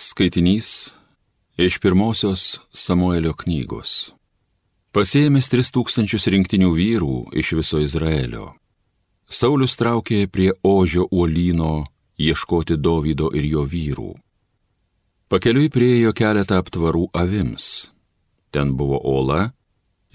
Skaitinys iš pirmosios Samuelio knygos. Pasėmęs tris tūkstančius rinktinių vyrų iš viso Izraelio, Saulis traukė prie Ožio uolyno ieškoti Dovydo ir jo vyrų. Pakeliui priejo keletą aptvarų avims. Ten buvo ola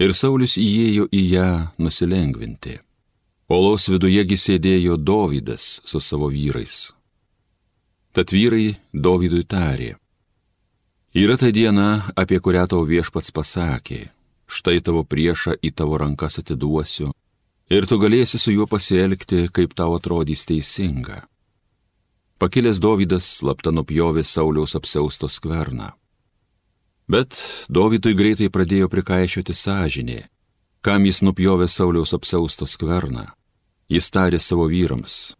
ir Saulis įėjo į ją nusilengvinti. Olos vidujegi sėdėjo Dovydas su savo vyrais. Tad vyrai Dovydui tarė. Yra ta diena, apie kurią tau viešpats pasakė, štai tavo priešą į tavo rankas atiduosiu ir tu galėsi su juo pasielgti, kaip tau atrodys teisinga. Pakilęs Dovydas slapta nupjovė Sauliaus apsiausto skverną. Bet Dovydui greitai pradėjo prikaišioti sąžinė, kam jis nupjovė Sauliaus apsiausto skverną. Jis tarė savo vyrams,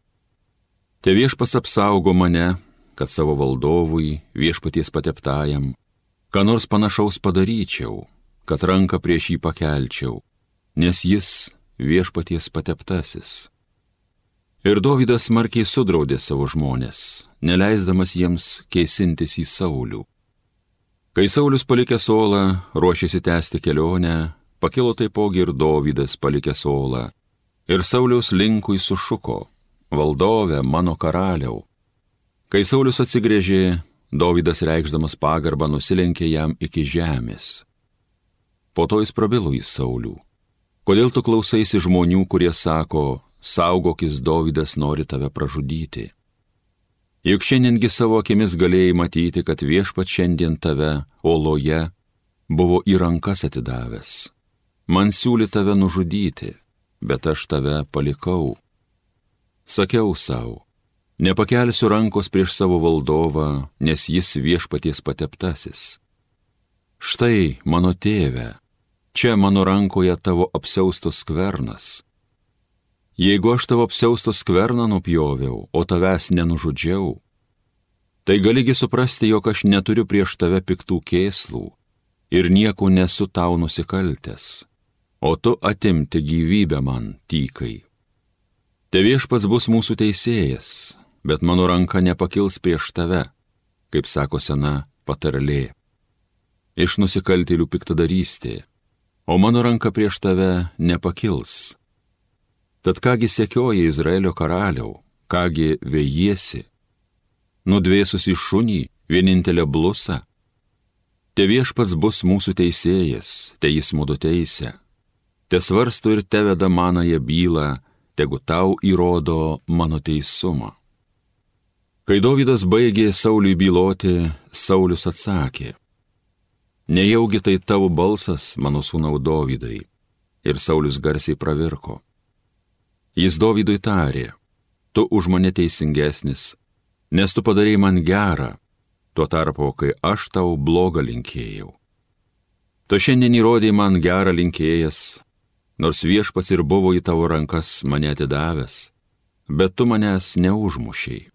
Te viešpas apsaugo mane, kad savo valdovui, viešpaties pateptajam, ką nors panašaus padaryčiau, kad ranką prieš jį pakelčiau, nes jis viešpaties pateptasis. Ir Dovydas smarkiai sudraudė savo žmonės, neleisdamas jiems keisintis į Saulių. Kai Saulis palikęs Olą ruošėsi tęsti kelionę, pakilo taipogi ir Dovydas palikęs Olą, ir Sauliaus linkui sušuko valdove, mano karaliau. Kai Saulis atsigrėžė, Dovydas reikšdamas pagarbą nusilenkė jam iki žemės. Po to jis prabilo į Saulių. Kodėl tu klausaisi žmonių, kurie sako, saugokis Dovydas nori tave pražudyti? Juk šiandiengi savo akimis galėjai matyti, kad viešpat šiandien tave, oloje, buvo į rankas atidavęs. Man siūly tave nužudyti, bet aš tave palikau Sakiau savo, nepakelsiu rankos prieš savo valdovą, nes jis viešpaties pateptasis. Štai mano tėve, čia mano rankoje tavo apsiaustos skvernas. Jeigu aš tavo apsiaustos skverną nupjoviau, o tavęs nenužudžiau, tai galigi suprasti, jog aš neturiu prieš tave piktų kėslų ir nieko nesu tau nusikaltęs, o tu atimti gyvybę man tykai. Te viešpats bus mūsų teisėjas, bet mano ranka nepakils prieš tave, kaip sako sena patarlė. Iš nusikaltėlių piktadarystė, o mano ranka prieš tave nepakils. Tad kągi sekioja Izraelio karaliau, kągi vėjiesi, nudvėsusi šunį, vienintelę blusą. Te viešpats bus mūsų teisėjas, te jis mūdu teisė. Te svarsto ir teveda manąją bylą, tegu tau įrodo mano teisumą. Kai Dovydas baigė Sauliui byloti, Saulis atsakė, Nejaugi tai tavo balsas, mano sūnau Dovydai. Ir Saulis garsiai pravirko. Jis Dovydui tarė, tu už mane teisingesnis, nes tu padarėjai man gerą, tuo tarpu, kai aš tau blogą linkėjau. Tu šiandien įrodėjai man gerą linkėjas, nors viešpats ir buvo į tavo rankas mane atidavęs, bet tu manęs neužmušiai.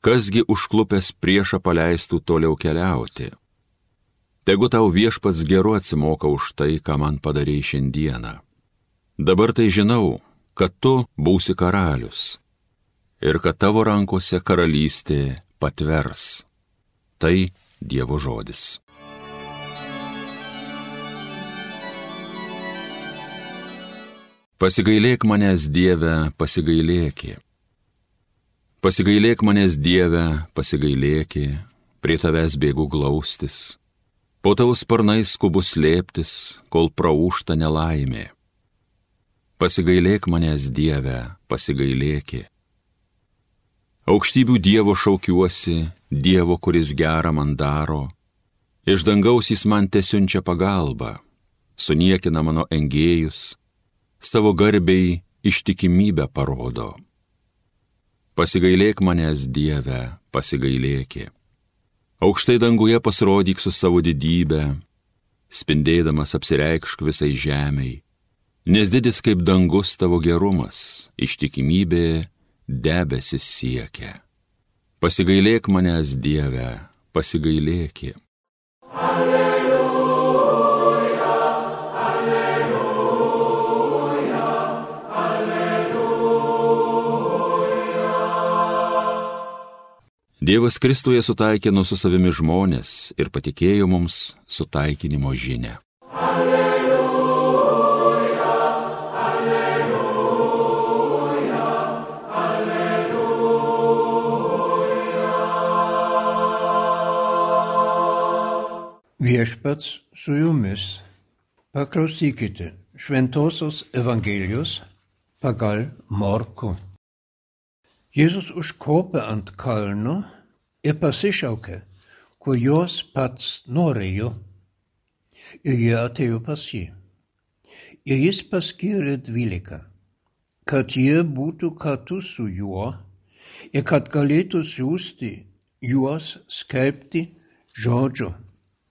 Kasgi užklupęs priešą paleistų toliau keliauti? Tegu tau viešpats geru atsimoka už tai, ką man padarėjai šiandieną. Dabar tai žinau, kad tu būsi karalius ir kad tavo rankose karalystė patvers. Tai Dievo žodis. Pasigailėk manęs Dieve, pasigailėki. Pasigailėk manęs Dieve, pasigailėki, prie tavęs bėgu glaustis. Po tavo sparnais skubus slėptis, kol praūšta nelaimė. Pasigailėk manęs Dieve, pasigailėki. Aukštybių Dievo šaukiuosi, Dievo, kuris gerą man daro. Iš dangaus jis man tesiunčia pagalbą, suniekina mano engėjus savo garbiai ištikimybę parodo. Pasigailėk manęs Dieve, pasigailėki. Aukštai danguje pasirodyk su savo didybė, spindėdamas apsireikšk visai žemiai, nes didis kaip dangus tavo gerumas, ištikimybė debesis siekia. Pasigailėk manęs Dieve, pasigailėki. Alleluja. Dievas Kristuje sutaikino su savimi žmonės ir patikėjo mums sutaikinimo žinę. Alleluja, alleluja, alleluja. Viešpats su jumis. Paklausykite Šventosios Evangelijos pagal Morku. Jėzus užkopė ant kalno ir pasišaukė, kur jos pats norėjo. Ir jie atėjo pas jį. Ir jis paskyrė dvylika, kad jie būtų kartu su juo ir kad galėtų siūsti juos skelbti žodžio.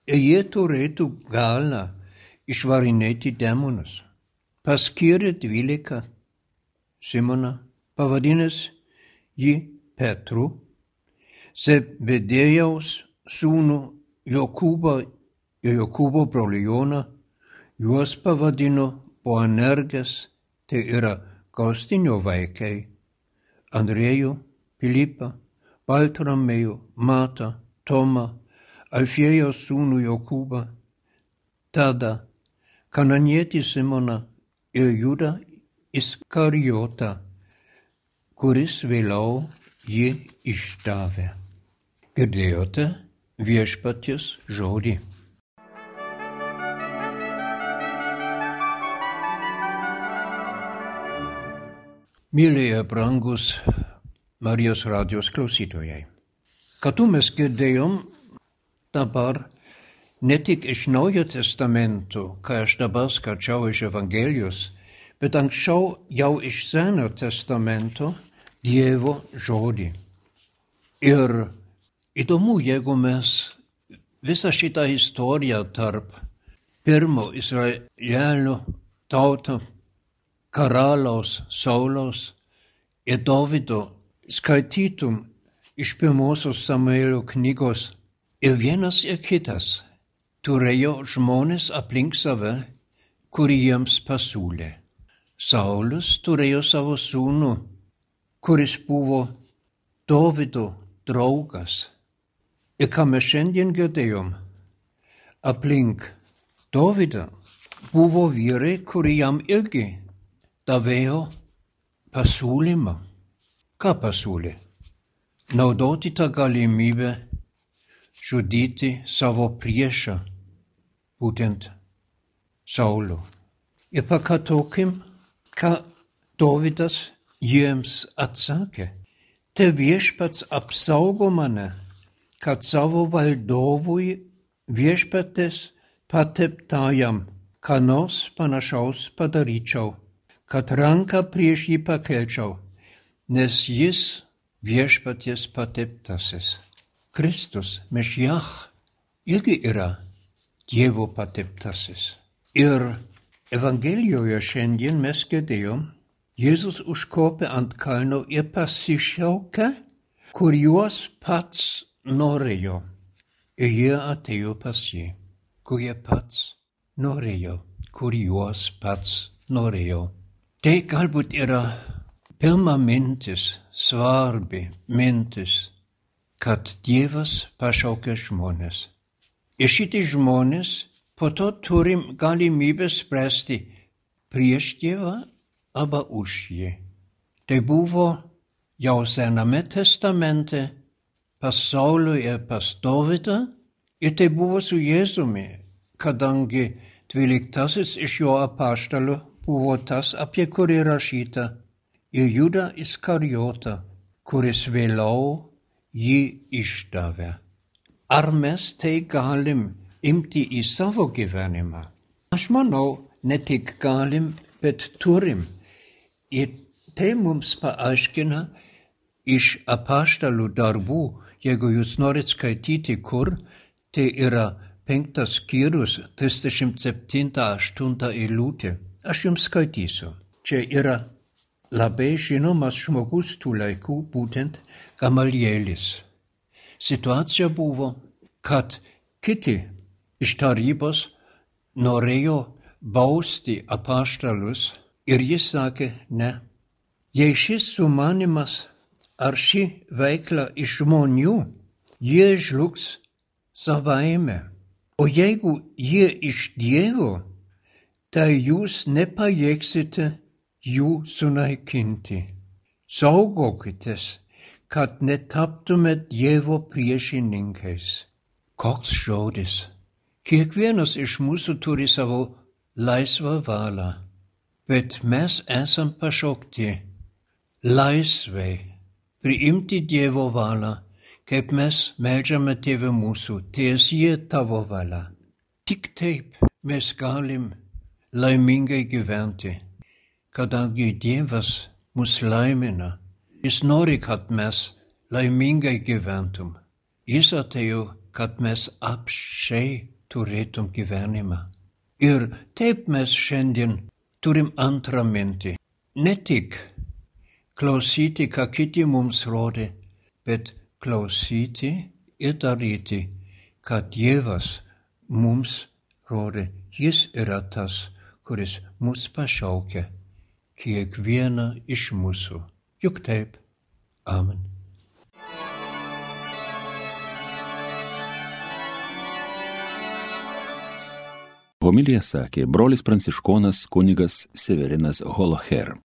Ir jie turėtų galą išvarinėti demonus. Paskyrė dvylika Simoną, pavadinęs jį Petru, Zebedėjaus sūnų Jokūbą ir Jokūbo brolį Joną, juos pavadino Boanerges, tai yra Gaustinio vaikai, Andrėjų, Pilypą, Baltramėjų, Matą, Tomą, Alfiejos sūnų Jokūbą, tada kananietį Simoną ir Judą Iskarijotą kuris vėliau jį išdavė. Girdėjote viešpaties žodį. Mylėje brangus Marijos radijos klausytojai. Kartu mes girdėjom dabar ne tik iš Naujo testamento, ką aš dabar skaičiau iš Evangelijos, bet anksčiau jau iš Seno testamento Dievo žodį. Ir įdomu, jeigu mes visą šitą istoriją tarp pirmo Izraelio tauto karaliaus Saulos ir Davido skaitytum iš pirmosios Samuelio knygos ir vienas ir kitas turėjo žmonės aplink save, kurie jiems pasiūlė. Saulis turėjo savo sūnų kuris buvo Dovido draugas. Ir ką mes šiandien girdėjom, aplink Dovydą buvo vyrai, kurie jam irgi davėjo pasiūlymą. Ką pasiūlė? Naudoti tą galimybę žudyti savo priešą, būtent Saulų. Ir pakartokim, ką Dovydas jiems atsakė, te viešpats apsaugo mane, kad savo valdovui viešpatės pateptajam ką nors panašaus padaryčiau, kad ranką prieš jį pakelčiau, nes jis viešpaties pateptasis. Kristus, Mešiach, irgi yra Dievo pateptasis. Ir Evangelijoje šiandien mes girdėjom, Jėzus užkopė ant kalno ir pasišaukė, kur juos pats norėjo. Ir jie atėjo pas jį, kur jie pats norėjo, kur juos pats norėjo. Tai galbūt yra pirma mintis, svarbi mintis, kad Dievas pašaukė žmonės. Ir šitie žmonės po to turim galimybę spręsti prieš Dievą arba už jį. Tai buvo jau Sename testamente pasauliui ir pas Dovydą ir tai buvo su Jėzumi, kadangi dvyliktasis iš jo apaštalų buvo tas, apie kurį rašyta, ir Juda Iskarijota, kuris vėliau jį išdavė. Ar mes tai galim imti į savo gyvenimą? Aš manau, ne tik galim, bet turim. Ir tai mums paaiškina iš apaštalų darbų, jeigu jūs norit skaityti kur, tai yra penktas skyrius, 37-8 eilutė. Aš jums skaitysiu. Čia yra labai žinomas žmogus tų laikų, būtent Gamalielis. Situacija buvo, kad kiti iš tarybos norėjo bausti apaštalus Ir jis sakė, ne, jei šis sumanimas ar ši veikla iš žmonių, jie žlugs savaime. O jeigu jie iš Dievo, tai jūs nepajėgsite jų sunaikinti. Saugokitės, kad netaptumėt Dievo priešininkais. Koks žodis. Kiekvienas iš mūsų turi savo laisvą valią, bet mes esam pašaukti laisvai priimti Dievo valią kaip mes melžiame Tėvę mūsų, tiesie tavo valia. Tik taip mes galim laimingai gyventi, kadangi Dievas mus laimina. Jis nori, kad mes laimingai gyventum. Jis atėjo, kad mes apšiai turėtum gyvenimą. Ir taip mes šiandien turim antrą mintį. Ne tik klausyti, ką kiti mums rodė, bet klausyti ir daryti, ką Dievas mums rodė. Jis yra tas, kuris mus pašaukia, kiekvieną iš mūsų. Juk taip. Amen. Homilija sakė brolis pranciškonas kunigas Severinas Holoher.